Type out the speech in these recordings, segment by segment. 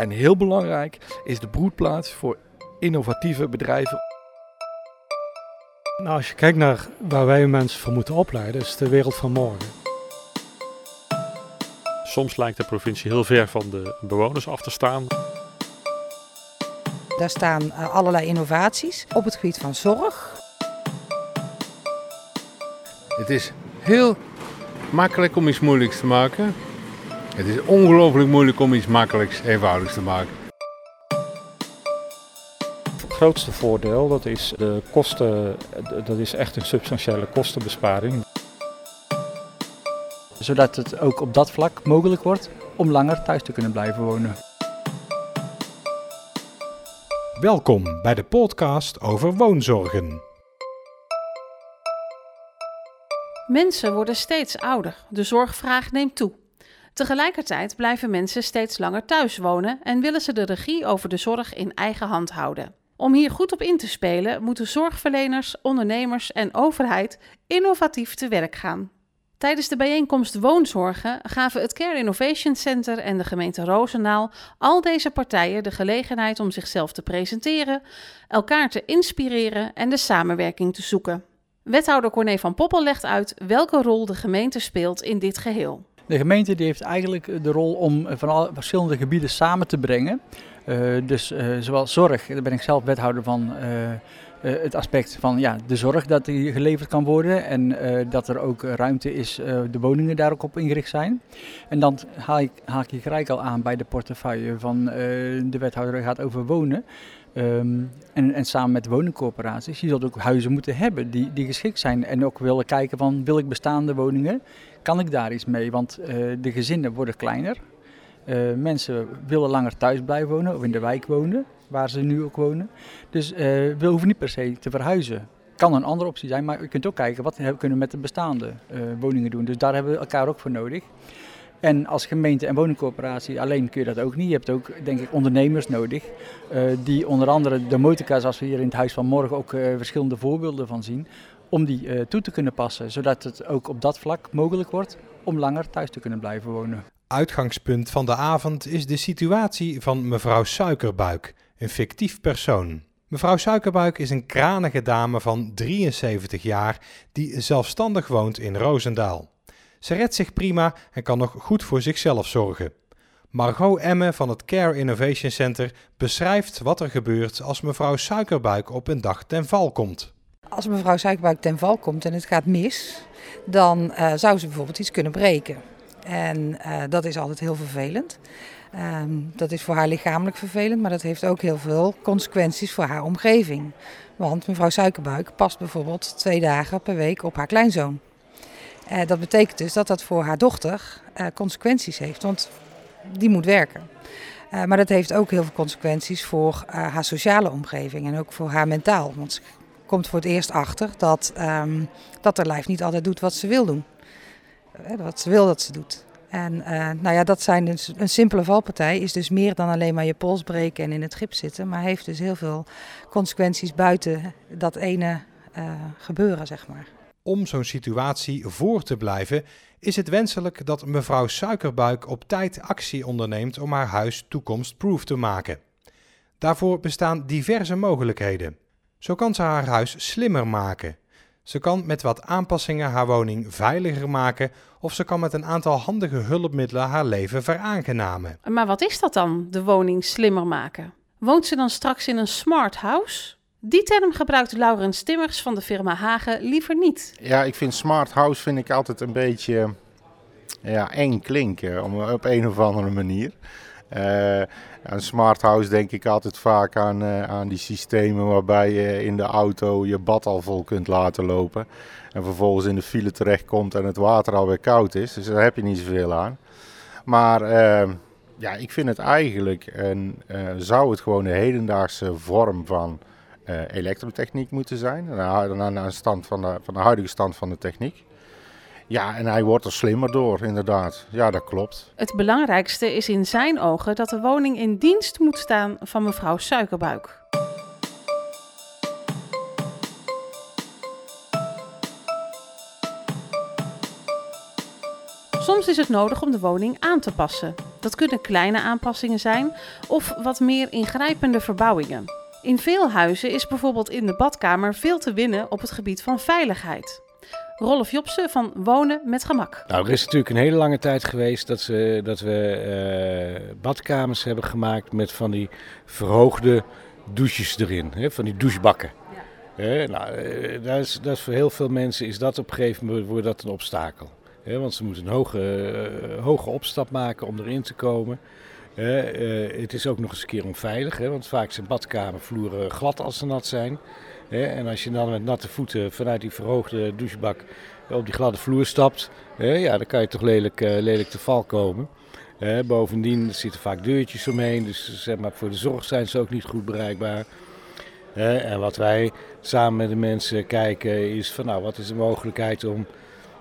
En heel belangrijk is de broedplaats voor innovatieve bedrijven. Nou, als je kijkt naar waar wij mensen voor moeten opleiden, is de wereld van morgen. Soms lijkt de provincie heel ver van de bewoners af te staan. Daar staan uh, allerlei innovaties op het gebied van zorg. Het is heel makkelijk om iets moeilijks te maken. Het is ongelooflijk moeilijk om iets makkelijks eenvoudigs te maken. Het grootste voordeel dat is de kosten, dat is echt een substantiële kostenbesparing. Zodat het ook op dat vlak mogelijk wordt om langer thuis te kunnen blijven wonen. Welkom bij de podcast over woonzorgen. Mensen worden steeds ouder. De zorgvraag neemt toe. Tegelijkertijd blijven mensen steeds langer thuis wonen en willen ze de regie over de zorg in eigen hand houden. Om hier goed op in te spelen, moeten zorgverleners, ondernemers en overheid innovatief te werk gaan. Tijdens de bijeenkomst Woonzorgen gaven het Care Innovation Center en de gemeente Roosendaal al deze partijen de gelegenheid om zichzelf te presenteren, elkaar te inspireren en de samenwerking te zoeken. Wethouder Corné van Poppel legt uit welke rol de gemeente speelt in dit geheel. De gemeente die heeft eigenlijk de rol om van alle verschillende gebieden samen te brengen. Uh, dus uh, zowel zorg, daar ben ik zelf wethouder van, uh, het aspect van ja, de zorg dat die geleverd kan worden en dat er ook ruimte is, de woningen daar ook op ingericht zijn. En dan haal ik, haak ik gelijk al aan bij de portefeuille van de wethouder gaat over wonen. Um, en, en, samen met woningcorporaties, je zult ook huizen moeten hebben die, die geschikt zijn. En ook willen kijken van, wil ik bestaande woningen, kan ik daar iets mee? Want uh, de gezinnen worden kleiner. Uh, mensen willen langer thuis blijven wonen of in de wijk wonen, waar ze nu ook wonen. Dus uh, we hoeven niet per se te verhuizen. Kan een andere optie zijn, maar je kunt ook kijken wat we kunnen met de bestaande woningen doen. Dus daar hebben we elkaar ook voor nodig. En als gemeente en woningcorporatie alleen kun je dat ook niet. Je hebt ook, denk ik, ondernemers nodig. Die onder andere de motorka, zoals we hier in het Huis van Morgen ook verschillende voorbeelden van zien. Om die uh, toe te kunnen passen. Zodat het ook op dat vlak mogelijk wordt om langer thuis te kunnen blijven wonen. Uitgangspunt van de avond is de situatie van mevrouw Suikerbuik, een fictief persoon. Mevrouw Suikerbuik is een kranige dame van 73 jaar die zelfstandig woont in Roosendaal. Ze redt zich prima en kan nog goed voor zichzelf zorgen. Margot Emme van het Care Innovation Center beschrijft wat er gebeurt als mevrouw Suikerbuik op een dag ten val komt. Als mevrouw Suikerbuik ten val komt en het gaat mis, dan uh, zou ze bijvoorbeeld iets kunnen breken. En uh, dat is altijd heel vervelend. Um, dat is voor haar lichamelijk vervelend, maar dat heeft ook heel veel consequenties voor haar omgeving. Want mevrouw Suikerbuik past bijvoorbeeld twee dagen per week op haar kleinzoon. Uh, dat betekent dus dat dat voor haar dochter consequenties heeft, want die moet werken. Maar dat heeft ook heel veel consequenties voor haar sociale omgeving en ook voor haar mentaal. Want komt voor het eerst achter dat, um, dat haar lijf niet altijd doet wat ze wil doen. wat ze wil dat ze doet. En nou ja, dat zijn dus, een simpele valpartij is dus meer dan alleen maar je pols breken en in het gips zitten. Maar heeft dus heel veel consequenties buiten dat ene gebeuren, zeg maar. Om zo'n situatie voor te blijven, is het wenselijk dat mevrouw Suikerbuik op tijd actie onderneemt om haar huis toekomstproof te maken. Daarvoor bestaan diverse mogelijkheden. Zo kan ze haar huis slimmer maken. Ze kan met wat aanpassingen haar woning veiliger maken of ze kan met een aantal handige hulpmiddelen haar leven veraangenamen. Maar wat is dat dan, de woning slimmer maken? Woont ze dan straks in een smart house? Die term gebruikt Laurens Timmers van de firma Hagen liever niet. Ja, ik vind smart house vind ik altijd een beetje ja, eng klinken om, op een of andere manier. Uh, een smart house denk ik altijd vaak aan, uh, aan die systemen waarbij je in de auto je bad al vol kunt laten lopen. En vervolgens in de file terechtkomt en het water alweer koud is. Dus daar heb je niet zoveel aan. Maar uh, ja, ik vind het eigenlijk, en, zou het gewoon de hedendaagse vorm van elektrotechniek moeten zijn. Naar, naar, stand van de, van de huidige stand van de techniek. Ja, en hij wordt er slimmer door, inderdaad. Ja, dat klopt. Het belangrijkste is in zijn ogen dat de woning in dienst moet staan van mevrouw Suikerbuik. Soms is het nodig om de woning aan te passen. Dat kunnen kleine aanpassingen zijn of wat meer ingrijpende verbouwingen. In veel huizen is bijvoorbeeld in de badkamer veel te winnen op het gebied van veiligheid. Rolf Jopsen van Wonen met Gemak. Nou, er is natuurlijk een hele lange tijd geweest dat, ze, dat we eh, badkamers hebben gemaakt met van die verhoogde douches erin, hè, van die douchebakken. Hè, nou, eh, dat, is, dat is voor heel veel mensen is dat op een gegeven moment wordt dat een obstakel. Want ze moeten een hoge, eh, hoge opstap maken om erin te komen. Eh, het is ook nog eens een keer onveilig, hè, want vaak zijn badkamervloeren glad als ze nat zijn. Hè, en als je dan met natte voeten vanuit die verhoogde douchebak op die gladde vloer stapt, hè, ja, dan kan je toch lelijk, eh, lelijk te val komen. Hè, bovendien er zitten vaak deurtjes omheen, dus zeg maar, voor de zorg zijn ze ook niet goed bereikbaar. En wat wij samen met de mensen kijken is van nou, wat is de mogelijkheid om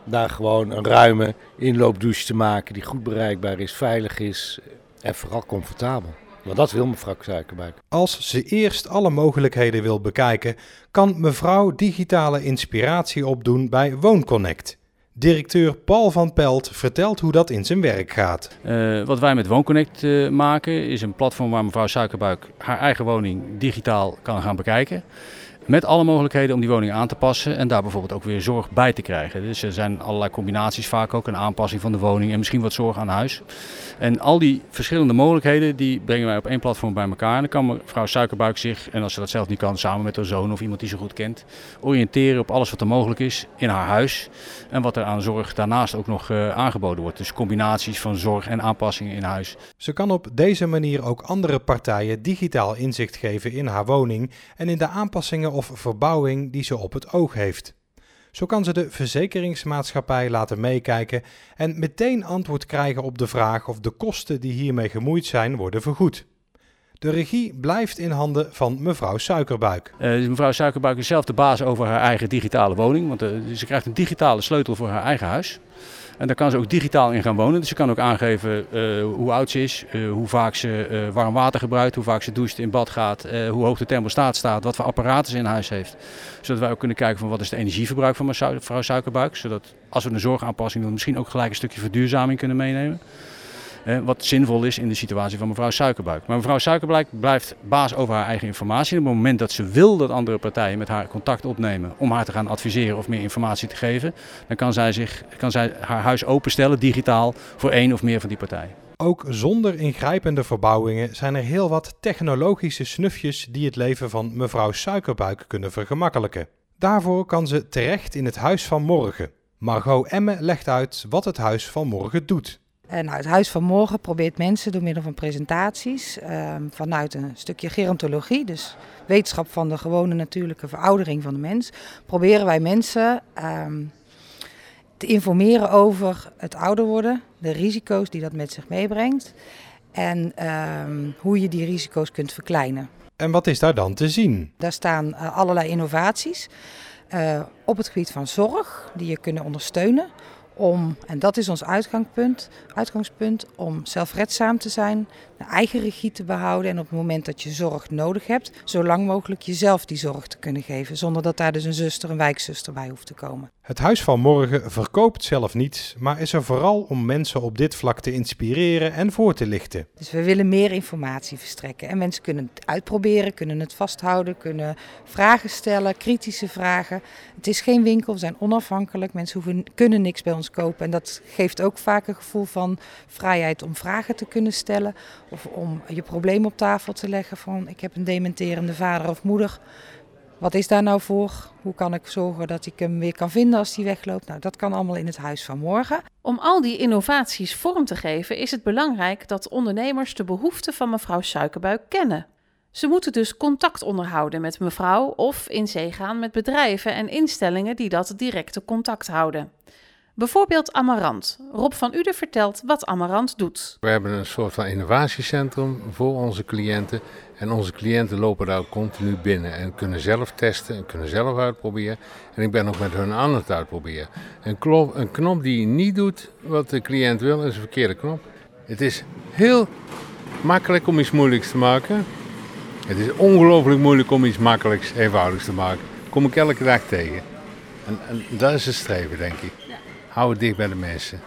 daar gewoon een ruime inloopdouche te maken die goed bereikbaar is, veilig is en vooral comfortabel. Want dat wil mevrouw Suikerbuik. Als ze eerst alle mogelijkheden wil bekijken, kan mevrouw digitale inspiratie opdoen bij WoonConnect. Directeur Paul van Pelt vertelt hoe dat in zijn werk gaat. Uh, wat wij met WoonConnect uh, maken is een platform waar mevrouw Suikerbuik haar eigen woning digitaal kan gaan bekijken. Met alle mogelijkheden om die woning aan te passen en daar bijvoorbeeld ook weer zorg bij te krijgen. Dus er zijn allerlei combinaties vaak ook, een aanpassing van de woning en misschien wat zorg aan huis. En al die verschillende mogelijkheden die brengen wij op één platform bij elkaar. En dan kan mevrouw Suikerbuik zich, en als ze dat zelf niet kan, samen met haar zoon of iemand die ze goed kent, oriënteren op alles wat er mogelijk is in haar huis. En wat er aan zorg daarnaast ook nog uh, aangeboden wordt. Dus combinaties van zorg en aanpassingen in huis. Ze kan op deze manier ook andere partijen digitaal inzicht geven in haar woning en in de aanpassingen of verbouwing die ze op het oog heeft. Zo kan ze de verzekeringsmaatschappij laten meekijken en meteen antwoord krijgen op de vraag of de kosten die hiermee gemoeid zijn worden vergoed. De regie blijft in handen van mevrouw Suikerbuik. Uh, dus mevrouw Suikerbuik is zelf de baas over haar eigen digitale woning, want uh, ze krijgt een digitale sleutel voor haar eigen huis. En daar kan ze ook digitaal in gaan wonen. Dus ze kan ook aangeven uh, hoe oud ze is, uh, hoe vaak ze uh, warm water gebruikt, hoe vaak ze doucht, in bad gaat, hoe hoog de thermostaat staat, wat voor apparaten ze in huis heeft. Zodat wij ook kunnen kijken van wat is het energieverbruik van mevrouw Suikerbuik. Zodat als we een zorgaanpassing doen, misschien ook gelijk een stukje verduurzaming kunnen meenemen. Wat zinvol is in de situatie van mevrouw Suikerbuik. Maar mevrouw Suikerbuik blijft baas over haar eigen informatie. op het moment dat ze wil dat andere partijen met haar contact opnemen om haar te gaan adviseren of meer informatie te geven, dan kan zij, zich, kan zij haar huis openstellen digitaal voor één of meer van die partijen. Ook zonder ingrijpende verbouwingen zijn er heel wat technologische snufjes die het leven van mevrouw Suikerbuik kunnen vergemakkelijken. Daarvoor kan ze terecht in het Huis van Morgen. Margot Emme legt uit wat het Huis van Morgen doet. Nou, het Huis van Morgen probeert mensen door middel van presentaties uh, vanuit een stukje gerontologie, dus wetenschap van de gewone natuurlijke veroudering van de mens, proberen wij mensen uh, te informeren over het ouder worden, de risico's die dat met zich meebrengt en ehm, hoe je die risico's kunt verkleinen. En wat is daar dan te zien? Daar staan uh, allerlei innovaties uh, op het gebied van zorg die je kunnen ondersteunen om, en dat is ons uitgangspunt, uitgangspunt, om zelfredzaam te zijn, de eigen regie te behouden en op het moment dat je zorg nodig hebt, zo lang mogelijk jezelf die zorg te kunnen geven, zonder dat daar dus een zuster, een wijkzuster bij hoeft te komen. Het Huis van Morgen verkoopt zelf niets, maar is er vooral om mensen op dit vlak te inspireren en voor te lichten. Dus we willen meer informatie verstrekken en mensen kunnen het uitproberen, kunnen het vasthouden, kunnen vragen stellen, kritische vragen. Het is geen winkel, we zijn onafhankelijk, mensen hoeven, kunnen niks bij ons kopen en dat geeft ook vaak een gevoel van vrijheid om vragen te kunnen stellen of om je probleem op tafel te leggen van ik heb een dementerende vader of moeder. Wat is daar nou voor? Hoe kan ik zorgen dat ik hem weer kan vinden als hij wegloopt? Nou, dat kan allemaal in het huis van morgen. Om al die innovaties vorm te geven, is het belangrijk dat ondernemers de behoeften van mevrouw Suikerbuik kennen. Ze moeten dus contact onderhouden met mevrouw of in zee gaan met bedrijven en instellingen die dat directe contact houden. Bijvoorbeeld Amarant. Rob van Uden vertelt wat Amarant doet. We hebben een soort van innovatiecentrum voor onze cliënten. En onze cliënten lopen daar continu binnen en kunnen zelf testen en kunnen zelf uitproberen. En ik ben ook met hun aan het uitproberen. Een, knop, een knop die niet doet wat de cliënt wil, is een verkeerde knop. Het is heel makkelijk om iets moeilijks te maken. Het is ongelooflijk moeilijk om iets makkelijks, eenvoudigs te maken. Dat kom ik elke dag tegen. En, en dat is het streven, denk ik. Hou het dicht bij de mensen.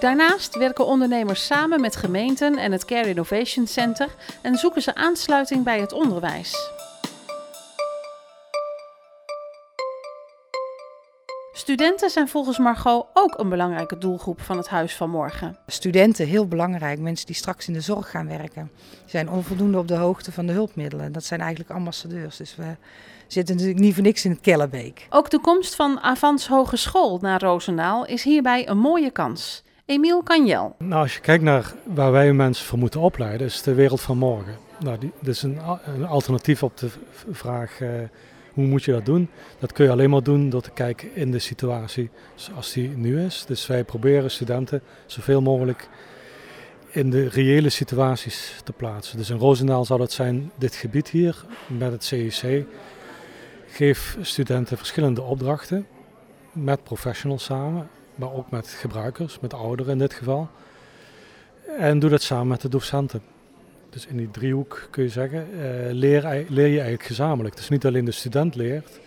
Daarnaast werken ondernemers samen met gemeenten en het Care Innovation Center en zoeken ze aansluiting bij het onderwijs. Studenten zijn volgens Margot ook een belangrijke doelgroep van het Huis van Morgen. Studenten, heel belangrijk. Mensen die straks in de zorg gaan werken. Zijn onvoldoende op de hoogte van de hulpmiddelen. Dat zijn eigenlijk ambassadeurs. Dus we zitten natuurlijk niet voor niks in het Kellerbeek. Ook de komst van Avans Hogeschool naar Roosendaal is hierbij een mooie kans. Emiel Kanjel. Nou, als je kijkt naar waar wij mensen voor moeten opleiden, is de wereld van morgen. Nou, is een, een alternatief op de vraag... Uh, hoe moet je dat doen? Dat kun je alleen maar doen door te kijken in de situatie zoals die nu is. Dus wij proberen studenten zoveel mogelijk in de reële situaties te plaatsen. Dus in Roosendaal zou dat zijn dit gebied hier met het CIC. Geef studenten verschillende opdrachten met professionals samen, maar ook met gebruikers, met ouderen in dit geval. En doe dat samen met de docenten. Dus in die driehoek kun je zeggen, uh, leer, leer je eigenlijk gezamenlijk. Dus niet alleen de student leert,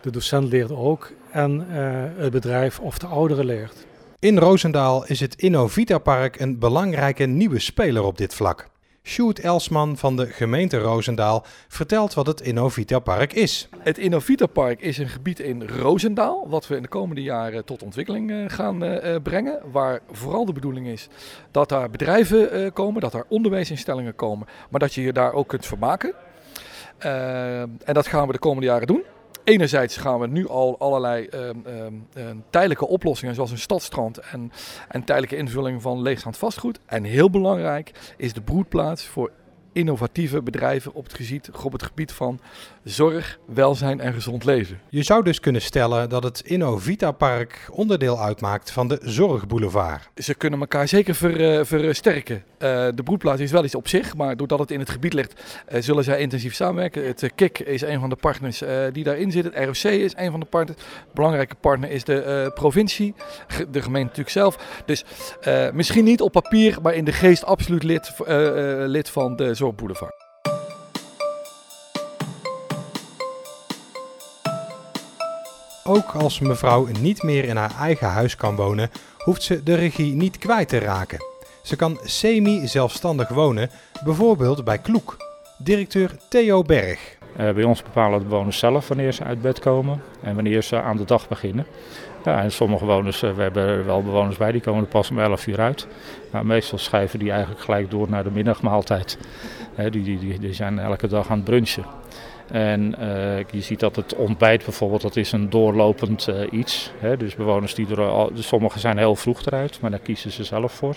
de docent leert ook en uh, het bedrijf of de ouderen leert. In Roosendaal is het Innovita Park een belangrijke nieuwe speler op dit vlak. Sjoerd Elsman van de gemeente Roosendaal vertelt wat het Innovita Park is. Het Innovita Park is een gebied in Roosendaal wat we in de komende jaren tot ontwikkeling eh, gaan uh, brengen. Waar vooral de bedoeling is dat daar bedrijven komen, dat daar onderwijsinstellingen komen, maar dat je je daar ook kunt vermaken. en dat gaan we de komende jaren doen. Enerzijds gaan we nu al allerlei um, um, tijdelijke oplossingen, zoals een stadstrand en, en tijdelijke invulling van leegstaand vastgoed. En heel belangrijk is de broedplaats voor innovatieve bedrijven op het, gebied, op het gebied van zorg, welzijn en gezond leven. Je zou dus kunnen stellen dat het Innovita Park onderdeel uitmaakt van de Zorgboulevard. Ze kunnen elkaar zeker ver, uh, versterken. Uh, de broedplaats is wel iets op zich, maar doordat het in het gebied ligt, uh, zullen zij intensief samenwerken. Het KIK is een van de partners die daarin zit. Het ROC is een van de partners. Belangrijke partner is de provincie, de gemeente natuurlijk zelf. Dus misschien niet op papier, maar in de geest absoluut lid, lid van de Zorgboulevard. Ook als mevrouw niet meer in haar eigen huis kan wonen, hoeft ze de regie niet kwijt te raken. Ze kan semi-zelfstandig wonen, bijvoorbeeld bij Kloek. Directeur Theo Berg. Uh, bij ons bepalen de bewoners zelf wanneer ze uit bed komen en wanneer ze aan de dag beginnen. Ja, en sommige bewoners, uh, we hebben er wel bewoners bij, die komen er pas om 11 uur uit. Maar meestal schrijven die eigenlijk gelijk door naar de middagmaaltijd. Die, die, die, zijn elke dag aan het brunchen. En uh, je ziet dat het ontbijt bijvoorbeeld, dat is een doorlopend uh, iets. Hè? Dus bewoners die er al, dus sommigen zijn heel vroeg eruit, maar daar kiezen ze zelf voor.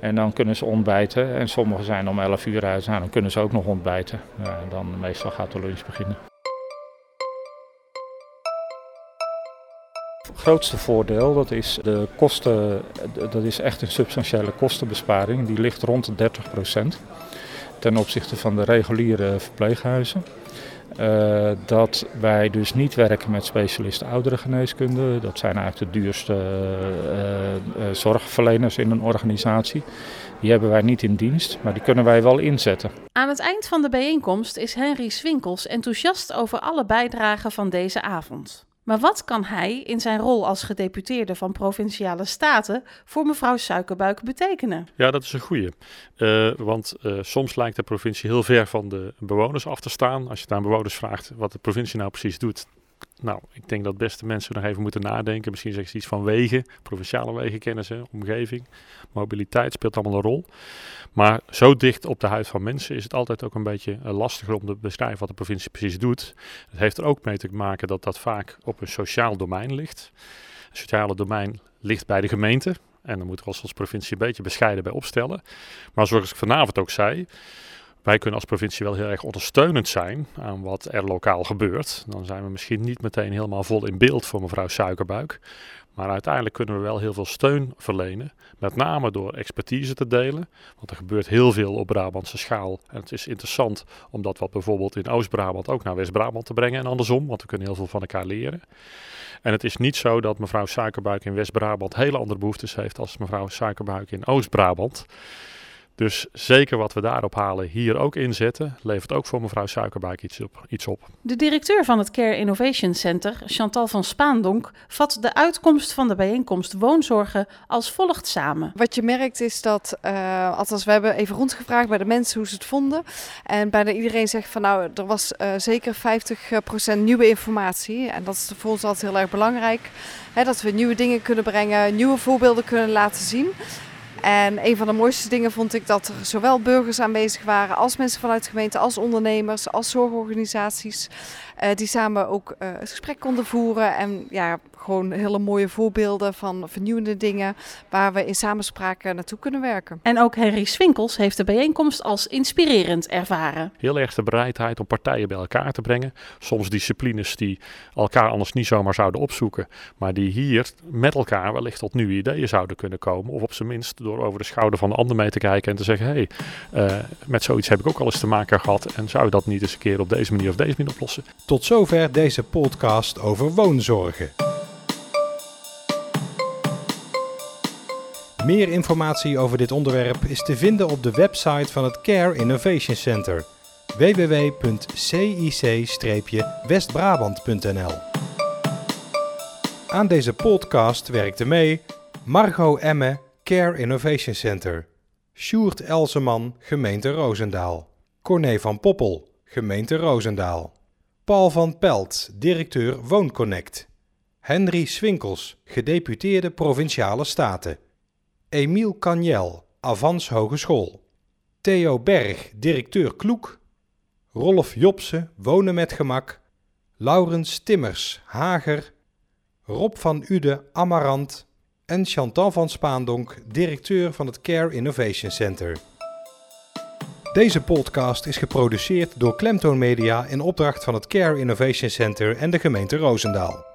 En dan kunnen ze ontbijten en sommigen zijn om 11 uur uit, nou, dan kunnen ze ook nog ontbijten. Dan meestal gaat de lunch beginnen. Grootste voordeel dat is de kosten, dat is echt een substantiële kostenbesparing. Die ligt rond de 30 procent ten opzichte van de reguliere verpleeghuizen. Uh, dat wij dus niet werken met specialisten ouderengeneeskunde. Dat zijn eigenlijk de duurste uh, uh, zorgverleners in een organisatie. Die hebben wij niet in dienst, maar die kunnen wij wel inzetten. Aan het eind van de bijeenkomst is Henry Swinkels enthousiast over alle bijdragen van deze avond. Maar wat kan hij in zijn rol als gedeputeerde van Provinciale Staten voor mevrouw Suikerbuik betekenen? Ja, dat is een goede. Uh, want uh, soms lijkt de provincie heel ver van de bewoners af te staan. Als je aan bewoners vraagt wat de provincie nou precies doet, nou, ik denk dat beste mensen nog even moeten nadenken. Misschien zeggen ze iets van wegen, provinciale wegen kennen ze, omgeving. Mobiliteit speelt allemaal een rol. Maar zo dicht op de huid van mensen is het altijd ook een beetje uh, lastiger om te beschrijven wat de provincie precies doet. Het heeft er ook mee te maken dat dat vaak op een sociaal domein ligt. Het sociale domein ligt bij de gemeente. En dan moeten we als provincie een beetje bescheiden bij opstellen. Maar zoals ik vanavond ook zei, wij kunnen als provincie wel heel erg ondersteunend zijn aan wat er lokaal gebeurt. Dan zijn we misschien niet meteen helemaal vol in beeld voor mevrouw Suikerbuik. Maar uiteindelijk kunnen we wel heel veel steun verlenen. Met name door expertise te delen. Want er gebeurt heel veel op Brabantse schaal. En het is interessant om dat wat bijvoorbeeld in Oost-Brabant ook naar West-Brabant te brengen. En andersom, want we kunnen heel veel van elkaar leren. En het is niet zo dat mevrouw Suikerbuik in West-Brabant hele andere behoeftes heeft als mevrouw Suikerbuik in Oost-Brabant. Dus zeker wat we daarop halen, hier ook inzetten, levert ook voor mevrouw Suikerbuik iets op. Iets op. De directeur van het Care Innovation Center, Chantal van Spaandonk, vat de uitkomst van de bijeenkomst woonzorgen als volgt samen. Wat je merkt is dat, uh, althans we hebben even rondgevraagd bij de mensen hoe ze het vonden. En bijna iedereen zegt van nou, er was uh, zeker 50% nieuwe informatie. En dat is voor ons altijd heel erg belangrijk. Hè, dat we nieuwe dingen kunnen brengen, nieuwe voorbeelden kunnen laten zien. En een van de mooiste dingen vond ik dat er zowel burgers aanwezig waren als mensen vanuit de gemeente, als ondernemers, als zorgorganisaties. Uh, die samen ook uh, het gesprek konden voeren. En ja, gewoon hele mooie voorbeelden van vernieuwende dingen waar we in samenspraak naartoe kunnen werken. En ook Henry Swinkels heeft de bijeenkomst als inspirerend ervaren. Heel erg de bereidheid om partijen bij elkaar te brengen. Soms disciplines die elkaar anders niet zomaar zouden opzoeken, maar die hier met elkaar wellicht tot nieuwe ideeën zouden kunnen komen. Of op zijn minst door over de schouder van de ander mee te kijken en te zeggen: hé, hey, uh, met zoiets heb ik ook al eens te maken gehad en zou je dat niet eens een keer op deze manier of deze manier oplossen? Tot zover deze podcast over woonzorgen. Meer informatie over dit onderwerp is te vinden op de website van het Care Innovation Center www.cic-westbrabant.nl. Aan deze podcast werkte mee Margot Emme, Care Innovation Center, Sjoerd Elseman, gemeente Roosendaal, Corné van Poppel, gemeente Roosendaal, Paul van Pelt, directeur WoonConnect, Henry Swinkels, gedeputeerde Provinciale Staten. Emiel Canjel, Avans Hogeschool. Theo Berg, directeur Kloek. Rolf Jopse, Wonen met Gemak. Laurens Timmers, Hager. Rob van Ude, Amarant. En Chantal van Spaandonk, directeur van het Care Innovation Center. Deze podcast is geproduceerd door Klemtoon Media in opdracht van het Care Innovation Center en de gemeente Roosendaal.